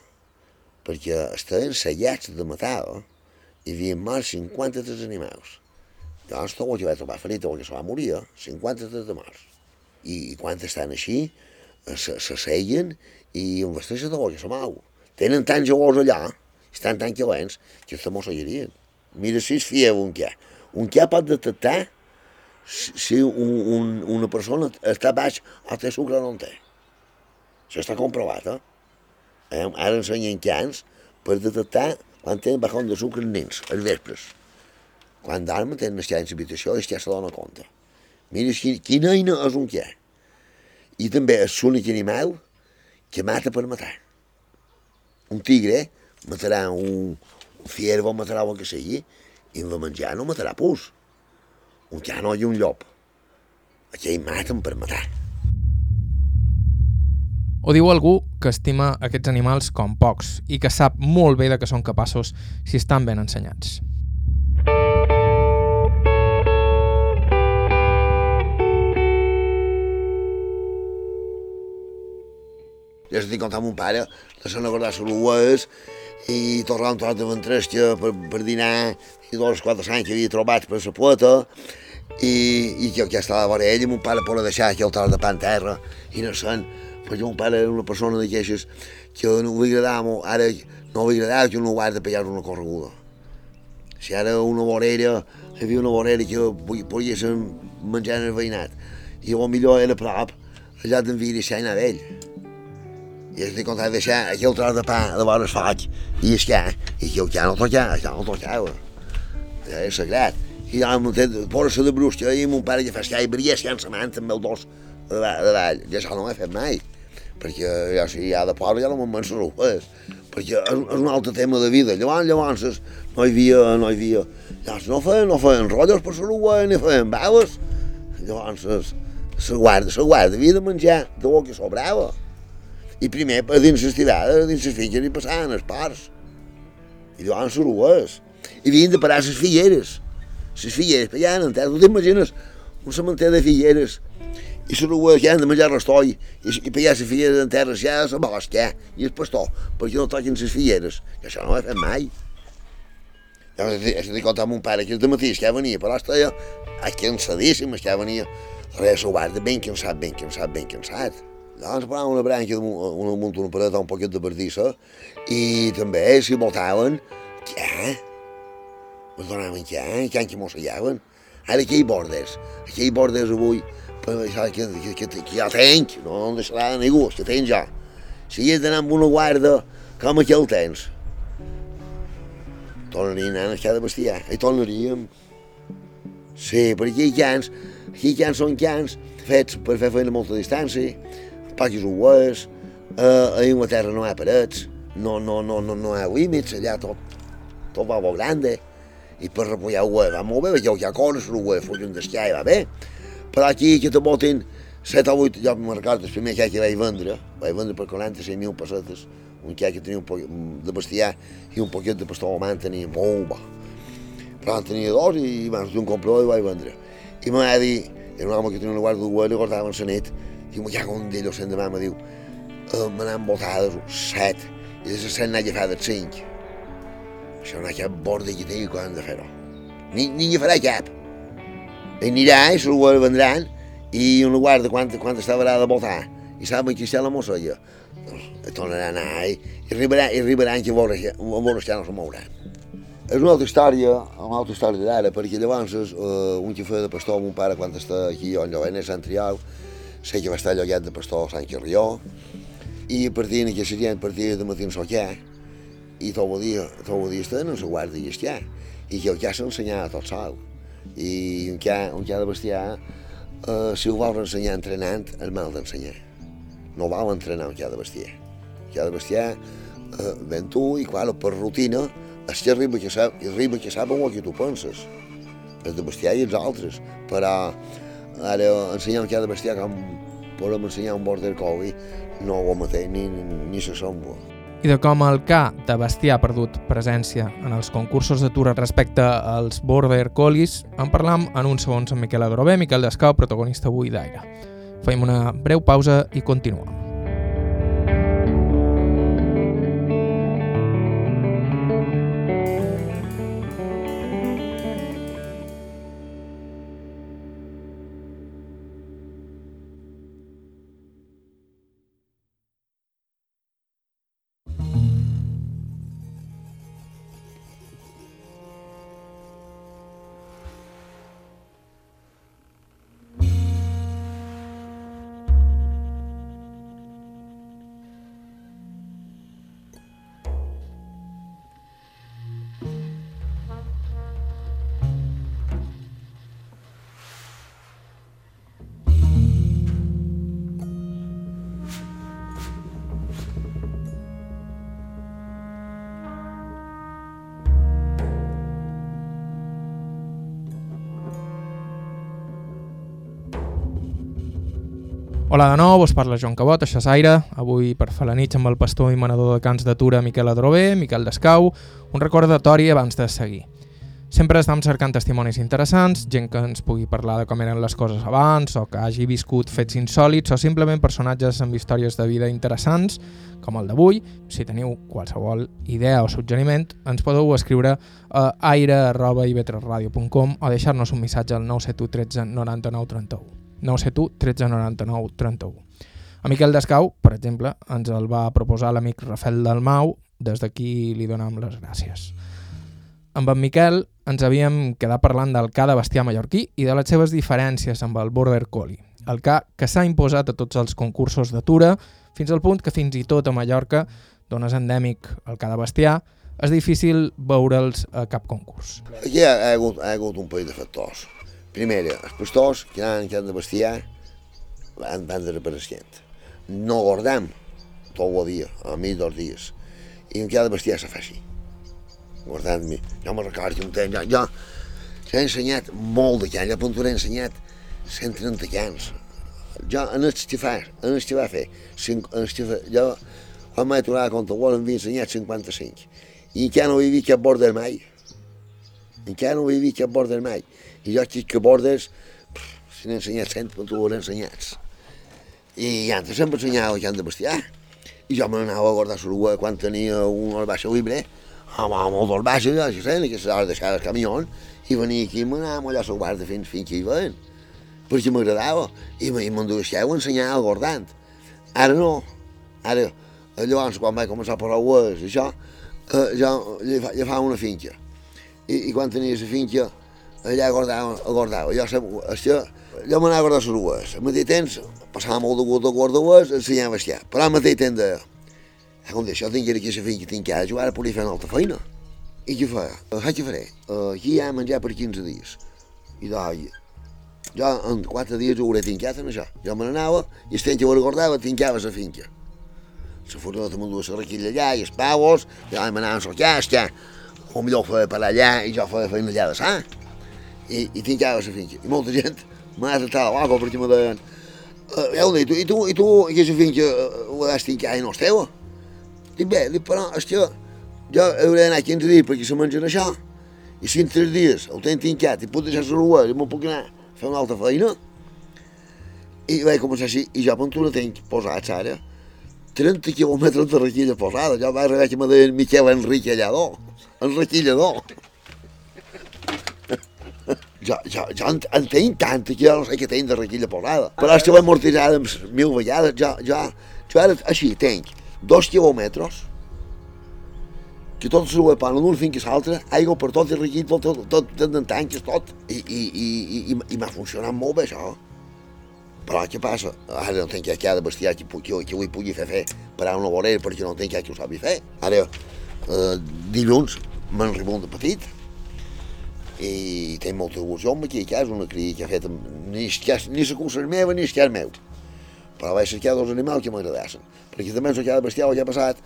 B: perquè estaven sellats de matar, eh? hi havia mort 53 animals. Llavors tot el que va trobar ferit o que se va morir, eh? 53 de morts. I, i quan estan així, eh, se, se seien i investeixen tot el que se mou. Tenen tants llavors allà, estan tan calents que els temors seguirien. Mira si es fia un què. Un què pot detectar si un, un, una persona està baix o té sucre o no en té. Això està comprovat, eh? eh ara ensenyen cans per detectar quan tenen bajón de sucre en nens, als vespres. Quan dormen tenen els cans l'habitació i ja se dona compte. Mira quina eina és un què. I també és l'únic animal que mata per matar. Un tigre, eh? Matarà un, un fiervo, matarà el que sigui, i va menjar no matarà pus. Un cano i un llop. Aquell maten per matar.
A: O diu algú que estima aquests animals com pocs i que sap molt bé de què són capaços si estan ben ensenyats.
B: Ja estic contant amb un pare, de Sant Agordà Solues, i tornar un de ventresca per, per dinar i dos quatre anys que havia trobat per la poeta i, i que, que estava a veure ell i mon pare per deixar aquí el tros de pa en terra innocent perquè mon pare era una persona d'aquestes que no li agradava ara no li agradava que un guarda pegar una correguda. Si ara una vorera hi havia una vorera que poguessin menjar en el veïnat. I millor era a prop allà d'enviar i anar d'ell i estic content de deixar aquí el tros de pa de es faig i és que, i que ja no toca, ja no tocava. Ja és sagrat. I ja m'ho té, posa de brusca i mon pare que fa escai, brillar sense manta amb el dos això no he fet mai, perquè ja si hi ha de pobre ja no me'n res, perquè és, és un altre tema de vida. Llavors, llavors no hi havia, no hi havia, llavors no feien, no feien rotllos per la ni feien baves. Llavors, la guarda, la guarda havia de menjar de que sobrava. I primer, a dins les tirades, a dins les finques, hi passaven els parts. I llavors les I havien de parar les figueres. Les figueres, per allà en terra. Tu t'imagines un cementer de figueres i les rues que han de menjar restoi i, i per allà les figueres en terra ja la bosca i el pastor perquè no toquin les figueres. I això no ho he fet mai. Llavors, estic contant amb un pare que és de matí, que venia, però estava cansadíssim, que venia. Res, ho guarda ben cansat, ben cansat, ben cansat. Llavors posava una branca, una, una, una pareta un poquet de perdissa i també si voltaven, què? Es donaven què? Què que mossellaven? Ara aquí hi bordes, aquí hi bordes avui, però això que, que, que, que tenc, no em deixarà de ningú, que tenc ja. Si hi d'anar amb una guarda, com aquí el tens? Tornaríem a anar a cada bestiar, hi tornaríem. Sí, però aquí hi cans, aquí hi cans són cans fets per fer feina a molta distància, poques ues, eh, a Inglaterra no hi ha parets, no, no, no, no, no hi ha límits, allà tot, tot va molt grande, i per repullar ues va molt bé, perquè hi ha coses, ues fugien d'esquiar i va bé, però aquí que te botin 7 o 8, jo me'n recordo, el primer que vaig vendre, vaig vendre per 46.000 pessetes, un que tenia un poc de bestiar i un poquet de pastor alemany tenia molt bo. Però en tenia dos i abans d'un comprador i vaig vendre. I m'ha va dir, era un home que tenia una guarda d'uguer i guardava en la nit, diu, ha un d'ells l'endemà, me diu, eh, me n'han botades set, i de set n'ha agafat cinc. Això no hi ha borda que tingui quan han de fer-ho. Ni, ni hi farà cap. I anirà, i se'l vendran, i una guarda quan, quan estava de botar, i saben que està la mossella, doncs tornarà a anar i, i arribarà, i arribaran que veure, veure no se mouran. És una altra història, una altra història d'ara, perquè llavors eh, un que feia de pastor un pare quan està aquí on lloguent a Sant Triau, sé que va estar llogat de pastor a Sant Carrió, i partien que gent partia de matí en soquer, i tot el dia, tot el dia estaven en la guarda i esquiar, i que el que s'ensenyava tot sol. I un que, un que de bestiar, eh, si ho vols ensenyar entrenant, és mal d'ensenyar no val entrenar un que de bestiar. Que ha de bestiar eh, ben tu i, clar, per rutina, és que arriba que sap, arriba que sap el que tu penses. És de bestiar i els altres. Però ara ensenyar un que ha de bestiar com podem ensenyar un border collie no ho mateix ni, ni, ni se sembla.
A: I de com el K de bestiar ha perdut presència en els concursos d'atura respecte als Border Collies, en parlam en uns segons amb Miquel Adrobé, Miquel Descau, protagonista avui d'Aire. Fem una breu pausa i continuem. Hola de nou, us parla Joan Cabot, això és Aire. Avui per fer la nit amb el pastor i manador de cants d'atura Miquel Adrobé, Miquel Descau, un recordatori abans de seguir. Sempre estem cercant testimonis interessants, gent que ens pugui parlar de com eren les coses abans, o que hagi viscut fets insòlids, o simplement personatges amb històries de vida interessants, com el d'avui. Si teniu qualsevol idea o suggeriment, ens podeu escriure a aire.ivetresradio.com o deixar-nos un missatge al 971 13 99 31. 971 1399 31. A Miquel Descau, per exemple, ens el va proposar l'amic Rafael Dalmau, des d'aquí li donam les gràcies. Amb en Miquel ens havíem quedat parlant del ca de bestiar mallorquí i de les seves diferències amb el Border Collie, el ca que s'ha imposat a tots els concursos d'atura, fins al punt que fins i tot a Mallorca, d'on és endèmic el ca de bestiar, és difícil veure'ls a cap concurs.
B: Aquí hi ha, hi ha, hagut, hi ha hagut un país de factors. Primera, els pastors que han, que de bestiar van, van desapareixent. No guardam tot el dia, a mi dos dies. I en que ha de se fa així. Guardant-me. Jo me recordo un temps, jo, jo he ensenyat molt de cans, jo a punt he ensenyat 130 cans. Jo en fa, en va fer, cinc, en fa, jo quan m'he tornat a compte, en havia ensenyat 55. I encara no vist cap border mai. Encara no vist cap border mai. I jo estic que bordes, si n'he ensenyat cent, però tu ho ensenyats. I antes sempre ensenyava que han de bestiar. I jo me n'anava a guardar l'orua quan tenia un baixa libre, amb, amb el dos baixes, jo sé, que s'ha de deixar el camió, i venia aquí i m'anava allà a la guarda fins, fins que hi ven. Perquè m'agradava, i m'enduixeu a ensenyar el guardant. Ara no, ara, llavors quan vaig començar a posar ues, això, eh, jo li fa, li fa una finca. I, i quan tenia la finca, allà guardava, guardava. Jo, això, jo m'anava a guardar les rues. Al mateix temps, passava molt de gust de guardar-les, ensenyava a bestiar. Però al mateix temps deia, ah, com això tinc aquí la finca, tinc ara, jo ara podria fer una altra feina. I què fa? Uh, què faré? Uh, aquí hi ha menjar per 15 dies. I doncs, jo en 4 dies ho hauré tincat en això. Jo me n'anava i el temps que ho recordava tincava la finca. La fortuna de m'enduia la requilla allà i els pavos, jo m'anava a sortir, ja, o millor feia per allà i jo feia feina allà de sa. I, i tincava la finca. I molta gent m'ha tratat a l'aco perquè me deien uh, ja ho dic, i tu, i tu aquesta finca ho has tincat i no és teua? Dic bé, dic, però, hòstia, jo hauré d'anar 15 dies perquè se mengen això, i si en 3 dies ho tenc tincat i puc deixar la rua i me'n puc anar a fer una altra feina, i vaig començar així, i jo per no tenc posats ara 30 quilòmetres de requilla posada, jo vaig arribar que me deien Miquel Enriquellador, enriquillador. Jo, jo, jo en, en tenc tanta que jo no sé què tenc de requilla posada. Però és que l'he amortitzada mil vegades. Jo, jo, jo ara així tenc dos quilòmetres que tot se ho pan d'un fins a l'altre, aigua per tot i requilla tot, tot, tot, tot en tanques, tot. I, i, i, i, i, i m'ha funcionat molt bé això. Però què passa? Ara no que ha de bestiar que, que, que avui pugui fer fer per a una vorera perquè no tenc que ho sabi fer. Ara, eh, dilluns me'n arribo de petit, i té molta il·lusió amb aquí a casa, una cria que ha fet ni, ni la cursa meva ni el meu. Però vaig cercar dos animals que m'agradassin. Perquè també en cada bestiar el que ha passat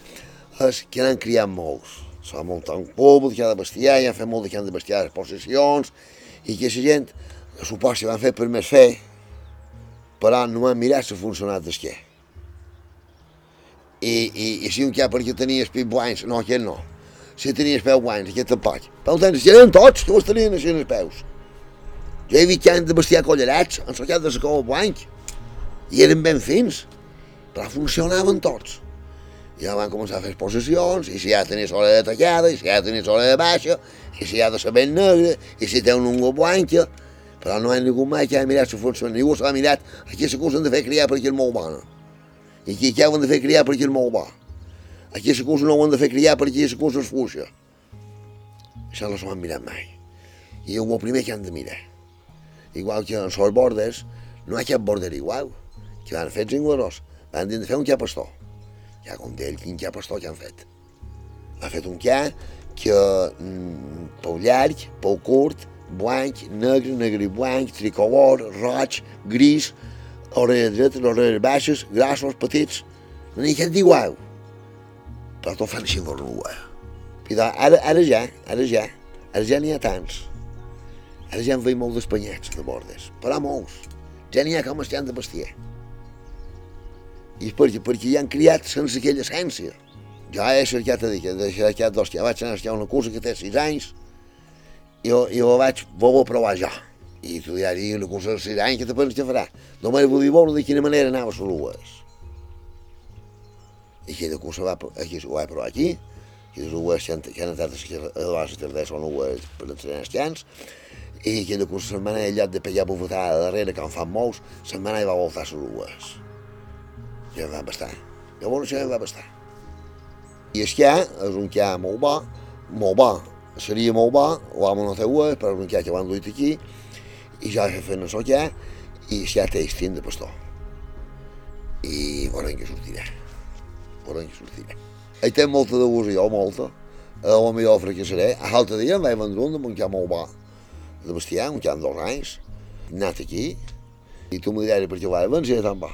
B: és que n'han criat molts. S'ha muntat un poble de cada bestiar, i han fet molt de cada bestiar les possessions, i que la gent, suposa que van fer per més fer, però no han mirat si ha funcionat des què. I, i, i si un cap perquè tenia espit blancs, no, aquest no si tenies peus guanys, aquest tampoc. Pel temps, si eren tots, els tenien així els peus. Jo he vist han de bestiar collarats, han sacat de la blanc, i eren ben fins, però funcionaven tots. I ja van començar a fer exposicions, i si ja tenies de tallada, i si ja tenies de baixa, i si ja de saber negre, i si té un ungo blanca, però no hi ha ningú mai que ha mirat si funciona. Ningú s'ha mirat aquí s'acusen de fer criar perquè és molt bona. I aquí que han de fer criar perquè és molt bo. Aquí cosa no ho han de fer criar perquè la cosa és fluixa. Això no s'ho han mirat mai. I és el primer que han de mirar. Igual que en els bordes, no hi ha cap border igual, que van fer els inglesos. Van dir de fer un capastor. Ja com d'ell, quin capastor que han fet. Ha fet un ca que mm, pel llarg, pel curt, blanc, negre, negre i blanc, tricolor, roig, gris, orelles dretes, orelles baixes, grassos, petits, no n'hi ha cap d'igual ara ja, ara ja n'hi ha tants. Ara ja en veiem molt d'espanyets de bordes, però molts. Ja n'hi ha com estan de bestiar. I perquè, perquè ja han criat sense aquella essència. Jo he cercat a dir que he cercat ja vaig anar a una cursa que té sis anys i i jo vaig voler provar jo. I tu ja dir una cursa de sis anys, que te penses que farà? Només vull dir veure de quina manera anava a les i aquella cursa va, aquí, ho va provar aquí, i les ues que han, que entrat a la tarda són ues per entrenar els llans, i aquella cursa se'n va anar al lloc de pegar bufetada darrere, que en fan molts, se'n va anar i va voltar les ues. I em va bastar. Llavors això em va bastar. I el que és un que molt bo, molt bo, seria molt per on sortiré. Hi té molta devoció, molta. A la millor fracassaré. A l'altre dia em vaig vendre un de camp molt bo, de bestiar, un camp dos anys. He anat aquí, i tu m'ho diràs perquè vaig vendre, tan bo.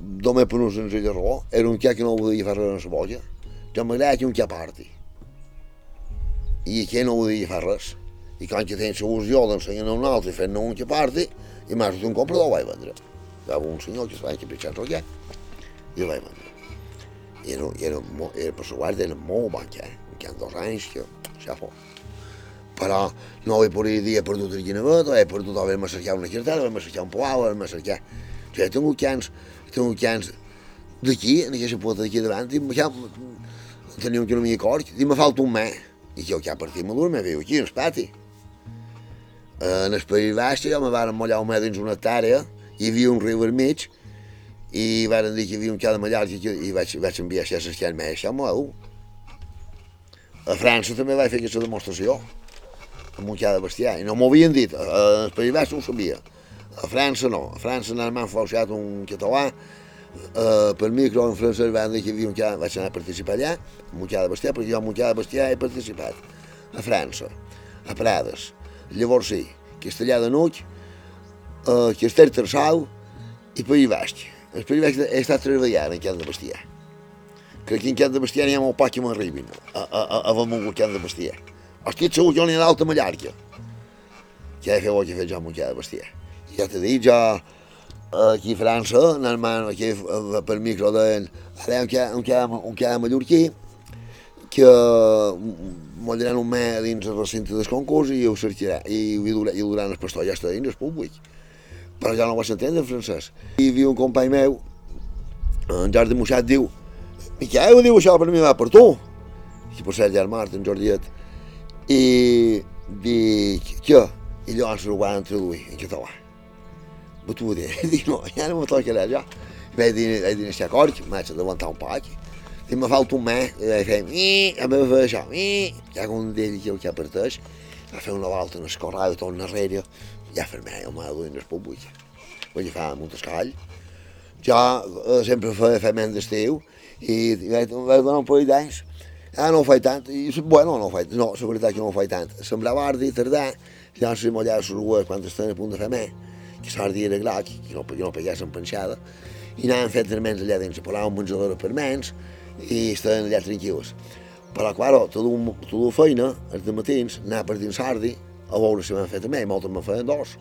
B: Només per una senzilla raó, era un camp que no podia fer res en la bolla. Jo m'agrada que un camp parti. I aquí no podia fer res. I quan que tens il·lusió d'ensenyar a un altre fent-ne un que parti, i m'has un comprador ho vaig vendre. Hi havia un senyor que es va encapritxar el i el vaig vendre i per la guarda era molt bon ja, que ha dos anys que ja fos. Però no ho he pogut dir, he perdut el guinevet, he perdut haver-me cercat una cartella, haver-me cercat un poau, haver-me cercat... Jo he tingut cans, he tingut cans d'aquí, en aquesta puerta d'aquí davant, i ja tenia un quilòmetre de corc, i me falta un mes. I jo ja partit madur, me viu aquí, en el pati. En el País Baix, jo me van mollar un mes dins una hectàrea, hi havia un riu al mig, i van dir que hi havia un cada Mallorca i vaig, vaig enviar a l'esquerra més, això meu. A França també vaig fer aquesta demostració. amb un cada bestiar, i no m'ho havien dit, al País Basc ho sabia. A França no, a França m'han falseat un català, eh, per micro en francès van dir que hi havia un cada, vaig anar a participar allà, amb un cada bestiar, perquè jo amb un cada bestiar he participat a França, a Prades. Llavors sí, Castellà de Nuig, eh, Castell Tarsal i País Basc. Basc he estat treballant en Can de. Crec que en Can de Bestiar n'hi ha molt poc que m'arribin a, a, a, a venir Can de Bestiar. Estic segur que n'hi ha d'alta Mallorca. Que fet el que he fet jo amb un Can de Bestiar. I ja t'he dit, jo aquí a França, anant aquí per micro deien, ara un cada, un cada, un cada mallorquí, que m'ho diran un mes dins el recinte del concurs i ho cercarà, i ho duran, i ho duran el pastor, ja està dins el públic. Però jo no vaig entendre, francès. I hi un company meu, en Jordi Moixat, diu, Miquel, diu això per mi va per tu. I per ser germà, en Jordiet. I dic, què? I llavors ho van traduir en català. Ma tu ho dir? Dic, no, ja no me tocarà, ja. Vaig dir, vaig dir, si acord, m'haig d'avançar un poc. Dic, me falta un mes, i vaig fer, mi, a mi fer això, mi. Ja com d'ell que el que aparteix, va fer una volta en el corral, tot enrere, ja fermé, el m'ha duit en el públic. Vull dir, fa molt escall. Jo eh, sempre feia fement d'estiu, i vaig, donar un parell d'anys. Ah, no ho faig tant, i bueno, no ho faig, no, la veritat que no ho faig tant. Semblava ardi, tardar, ja no sé mullar les rues quan estan a punt de fer més, que l'ardi era groc, que no, que no peguessin penjada, i anàvem fent termens allà dins, posàvem menjador per mens, i estaven allà tranquils. Però, claro, una, tota la feina, els de matins, anar per dins l'ardi, a veure si m'han fet a mi, moltes me'n feien dos.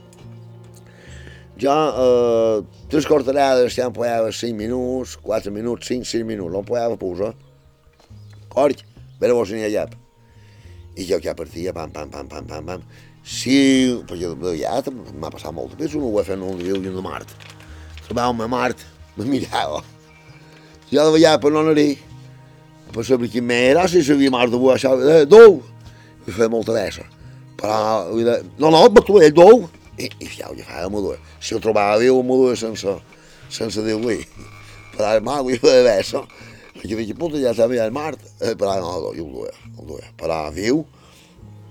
B: Jo, eh, tres cortarades, ja em posava 5 minuts, 4 minuts, 5, 6 minuts, no em posava posar. Cort, veure vos n'hi ha llap. I jo ja partia, pam, pam, pam, pam, pam, pam. Sí, perquè de ja m'ha passat molt de un ho he fet un dia i un de Mart. Trobàvem a Mart, me mirava. Jo de veia per no anar-hi, per saber quin me era, si sabia Mart de bo, això, eh, dou. I feia molta vessa. Però, no, no, tu, ell dou. I, i ja ho fa a Modur. Si el trobava viu, a Modur sense, sense dir-li. Però el mar, vull fer vessa. Aquí dic, puta, ja sabia el Mart. Eh, però no, jo ho duia, ho duia. Però viu,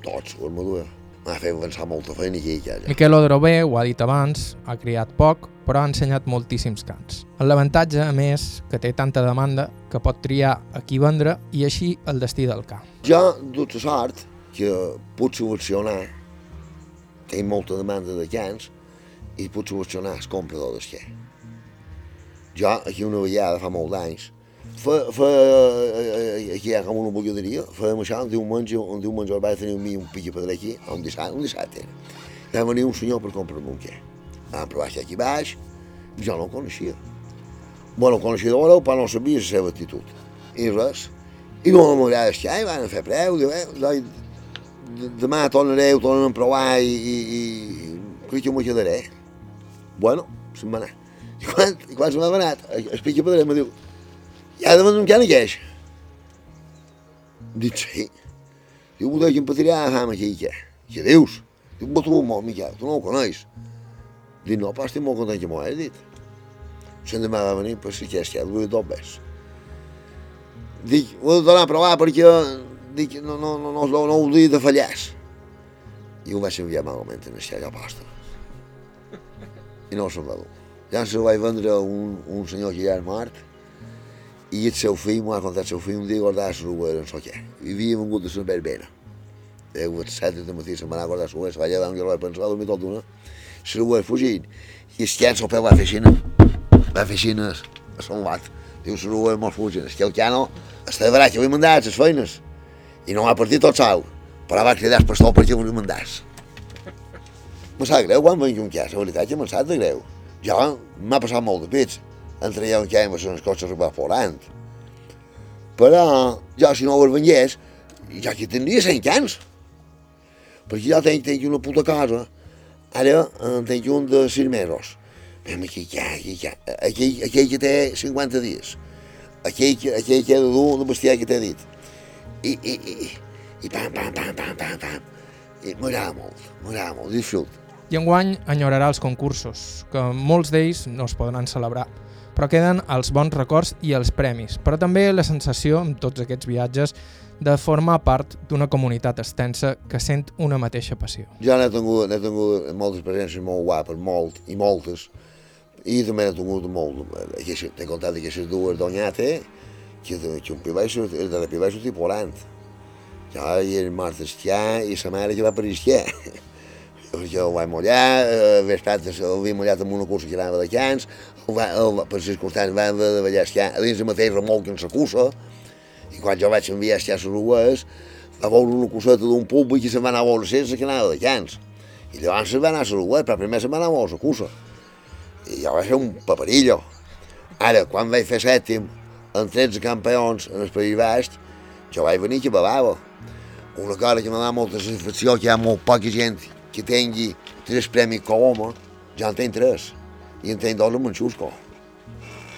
B: tots, el Modur. M'ha fet pensar molta feina aquí, ja.
A: Miquel Odrové, ho ha dit abans, ha criat poc, però ha ensenyat moltíssims cants. L'avantatge, a més, que té tanta demanda que pot triar a qui vendre i així el destí del ca.
B: Jo, dut la sort, que puc subvencionar, tinc molta demanda de cans, i puc subvencionar el comprador d'esquer. Jo, aquí una vegada, fa molt d'anys, fa, fa, aquí hi ha com una bulladeria, fèiem això, un diumenge, un diumenge vaig tenir mi un piqui pedrer aquí, un dissabte, un dissabte. I va venir un senyor per comprar-me un què. Vam provar aquí baix, jo no el coneixia. Bueno, el coneixia d'hora, però no sabia la seva actitud. I res. I no m'agrada el xai, van fer preu, diu, eh, demà tornaré, ho tornem a provar i, i, i crec que m'ho quedaré. Bueno, se'n va anar. I quan, i quan se m'ha anat, el piqui pedrer em diu, ja de vendre un can aqueix. Dic, sí. Diu, que em patirà a fama aquí, què? Què dius? Diu, però tu molt, Miquel, tu no ho coneix. Dic, no, però estic molt content que m'ho has dit. Se'n demà va venir per si que és que el vull dos ves. Dic, ho he de tornar a provar perquè dic, no, no, no, no, no, no ho dic de fallers. I ho vaig enviar malament en aquella pasta. I no se'n va dur. Ja se vaig vendre a un, un senyor que ja era mort i el seu fill m'ho ha contat el seu fill un dia guardava la no sé què. I havia vengut de la verbena. Deu les set de matí se'n va anar a guardar la ruera, se va llevar un lloc, pensar, va dormir tot d'una. La ruera fugint. I el can pel va fer així, va fer així a son bat. Diu, la ruera molt fugint. És que el cano està de barat, avui mandat les feines. I no m'ha partit tot sol, però va cridar el pastor perquè ho mandàs. Me sap greu quan venc un cas, la veritat que me'n sap de greu. Jo m'ha passat molt de pits, entre jo un cas amb les coses que va forant. Però jo, si no ho vengués, jo aquí tindria 100 cans. Perquè jo tenc, tenc una puta casa, ara en tenc un de 6 mesos. Mira, aquí, aquí, aquí, aquell, aquell que té 50 dies. Aquell, aquell que ha de dur de bestiar que t'he dit. I, i, i, i pam, pam, pam, pam, pam, pam. I m'agrada molt, m'agrada molt, disfrut.
A: I enguany enyorarà els concursos, que molts d'ells no es podran celebrar, però queden els bons records i els premis, però també la sensació, amb tots aquests viatges, de formar part d'una comunitat extensa que sent una mateixa passió.
B: Jo n'he tingut, n'he tingut moltes experiències molt guapes, molt, i moltes, i també n'he tingut molt, t'he contat aquestes dues d'Onyate, que, que un pibai, de la pibai sortia plorant. Jo hi era mort esquiar i sa mare que va per esquiar. Jo ho vaig mullar, vespat, ho havia mullat amb una cursa que anava de cans, el va, el, per circumstàncies va de ballar esquiar a dins el mateix remolc en sa cursa, i quan jo vaig enviar a esquiar a les va veure una coseta d'un públic i se'n va anar a veure sense que anava de cans. I llavors se'n va anar a Sarugues, però primer se'n va anar a veure la cursa. I jo vaig fer un paperillo. Ara, quan vaig fer sèptim, en 13 campions en el País Baix, jo vaig venir que bevava. Una cosa que m'ha donat molta satisfacció, que hi ha molt poca gent que tingui tres premis Coloma, ja en tenc tres, i en tenc dos amb en Xusco.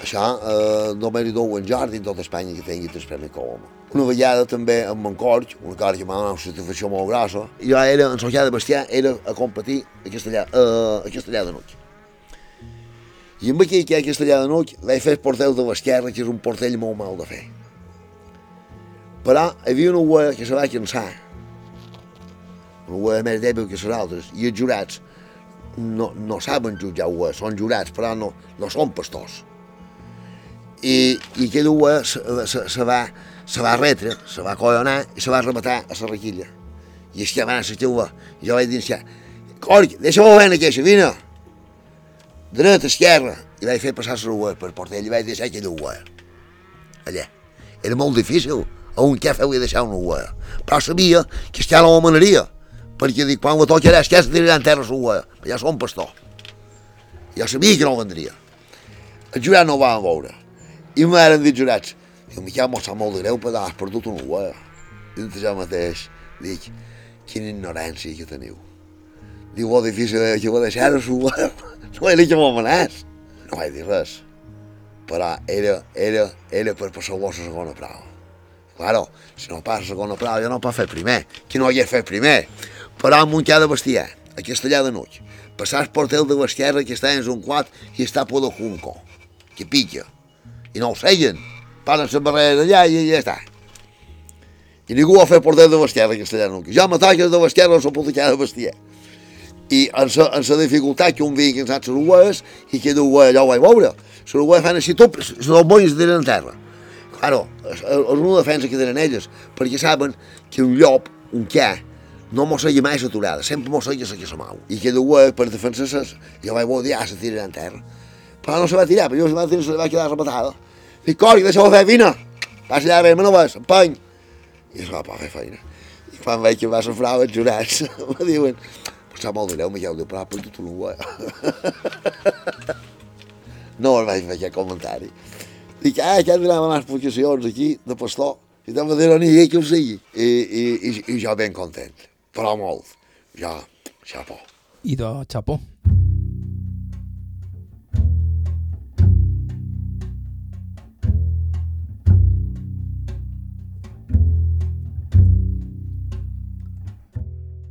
B: Això eh, només hi dou en Jordi en tota Espanya que tingui tres premis Coloma. Una vegada també amb en Corch, una cosa que m'ha donat una satisfacció molt grossa, jo era, en Sojà de Bestiar, era a competir a Castellà, eh, a Castellà de Nuig. I amb aquí, que hi ha Castellà de vaig fer el portell de l'Esquerra, que és un portell molt mal de fer. Però hi havia una wea que se va cansar, una wea més dèbil que les altres, i els jurats no, no saben jutjar wea, són jurats, però no, no són pastors. I, i aquella wea se, se, se, va, se va retre, se va collonar i se va rematar a la requilla. I es que va anar a la i jo vaig dir, Corc, deixa-m'ho veure aquesta, vine dreta, esquerra, i vaig fer passar la web per portell i vaig deixar aquella web. Allà. Era molt difícil, a un què feu deixar una web. Però sabia que estia la manaria, perquè dic, quan la tocarà, que se tiraran terra la web, ja som pastor. Jo sabia que no vendria. El jurat no ho van veure. I m'han dit jurats, diu, Miquel, m'ho sap molt de greu, però has perdut una web. I jo mateix, dic, quina ignorància que teniu. Diu, oh, difícil que ho deixar a la web no era que m'amenàs. No vaig dir res. Però era, era, era per passar la segona prova. Claro, si no passa la segona prova ja no pot fer primer. Qui no hi ha fet primer? Però amb un de bestiar, a Castellà de Nuig. Passar el portel de l'esquerra que està en un quat i està por de junco, que pica. I no ho seien. Passen la barrera allà i ja està. I ningú va fer portel de l'esquerra a Castellà Nuig. Jo m'ataques de l'esquerra no s'ho pot de bestiar i en la, en la dificultat que un que ens ha l'ues i que diu, allò ho vaig veure. L'ues fan així tot, els dos tenen en terra. Claro, és una defensa que tenen elles, perquè saben que un llop, un què, no mos seguia mai aturada, sempre mos seguia la que se mau. I que diu, per defensar-se, jo vaig veure, ja se tira en terra. Però no se va tirar, però jo se va tirar, se va quedar rematada. Dic, Cori, deixa-ho fer, vine. Vas allà, res, me no vas, empany. I es va poder fer feina. I quan veig que va sofrar els jurats, me diuen, sap molt greu, Miquel, diu, però ha perdut un uè. no el vaig fer aquest comentari. Dic, ah, han donat les explicacions aquí, de pastor, i de manera ni que ho sigui. I, i, i, i jo ben content, però molt. Ja, xapó.
A: I de xapó.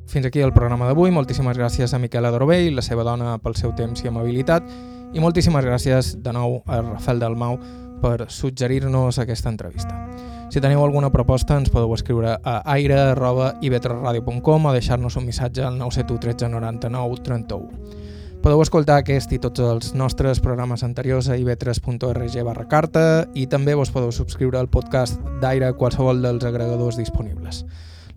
A: Fins aquí el programa d'avui. Moltíssimes gràcies a Miquel Adorbe i la seva dona pel seu temps i amabilitat i moltíssimes gràcies de nou a Rafael Dalmau per suggerir-nos aquesta entrevista. Si teniu alguna proposta ens podeu escriure a aire.ivetraradio.com o deixar-nos un missatge al 971 13 99 31. Podeu escoltar aquest i tots els nostres programes anteriors a ivetres.org barra carta i també vos podeu subscriure al podcast d'Aire a qualsevol dels agregadors disponibles.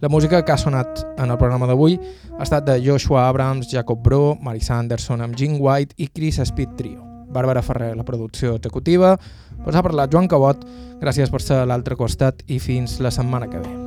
A: La música que ha sonat en el programa d'avui ha estat de Joshua Abrams, Jacob Bro, Marissa Anderson amb Jim White i Chris Speed Trio. Bàrbara Ferrer, la producció executiva. Us ha parlat Joan Cabot. Gràcies per ser a l'altre costat i fins la setmana que ve.